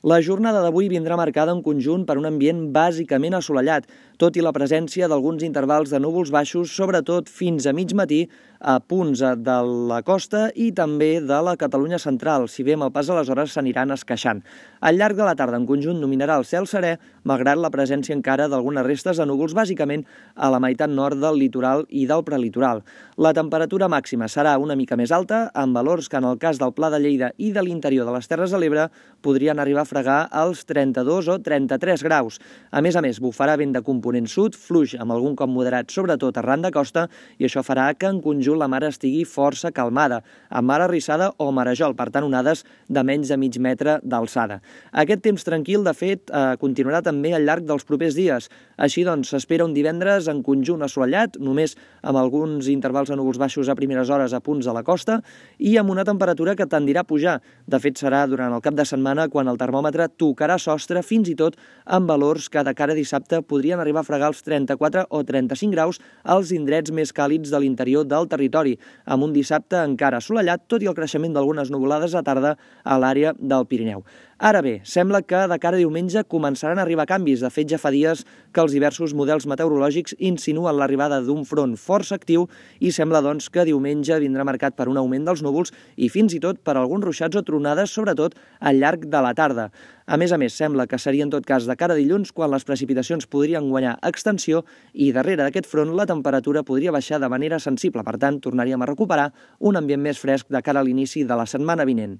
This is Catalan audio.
La jornada d'avui vindrà marcada en conjunt per un ambient bàsicament assolellat, tot i la presència d'alguns intervals de núvols baixos, sobretot fins a mig matí, a punts de la costa i també de la Catalunya central, si bé amb el pas de les hores s'aniran esqueixant. Al llarg de la tarda, en conjunt, dominarà el cel serè, malgrat la presència encara d'algunes restes de núvols, bàsicament a la meitat nord del litoral i del prelitoral. La temperatura màxima serà una mica més alta, amb valors que en el cas del Pla de Lleida i de l'interior de les Terres de l'Ebre podrien arribar a fregar als 32 o 33 graus. A més a més, bufarà vent de component sud, fluix amb algun cop moderat, sobretot arran de costa, i això farà que en conjunt la mar estigui força calmada, amb mar arrissada o marejol, per tant onades de menys de mig metre d'alçada. Aquest temps tranquil, de fet, eh, continuarà també al llarg dels propers dies. Així doncs, s'espera un divendres en conjunt assolellat, només amb alguns intervals de núvols baixos a primeres hores a punts de la costa i amb una temperatura que tendirà a pujar. De fet, serà durant el cap de setmana quan el termòmetre tocarà sostre fins i tot amb valors que de cara a dissabte podrien arribar a fregar els 34 o 35 graus als indrets més càlids de l'interior del territori amb un dissabte encara assolellat, tot i el creixement d'algunes nuvolades a tarda a l'àrea del Pirineu. Ara bé, sembla que de cara a diumenge començaran a arribar canvis. De fet, ja fa dies que els diversos models meteorològics insinuen l'arribada d'un front força actiu i sembla, doncs, que diumenge vindrà marcat per un augment dels núvols i fins i tot per alguns ruixats o tronades, sobretot al llarg de la tarda. A més a més, sembla que seria en tot cas de cara a dilluns quan les precipitacions podrien guanyar extensió i darrere d'aquest front la temperatura podria baixar de manera sensible. Per tant, tornaríem a recuperar un ambient més fresc de cara a l'inici de la setmana vinent.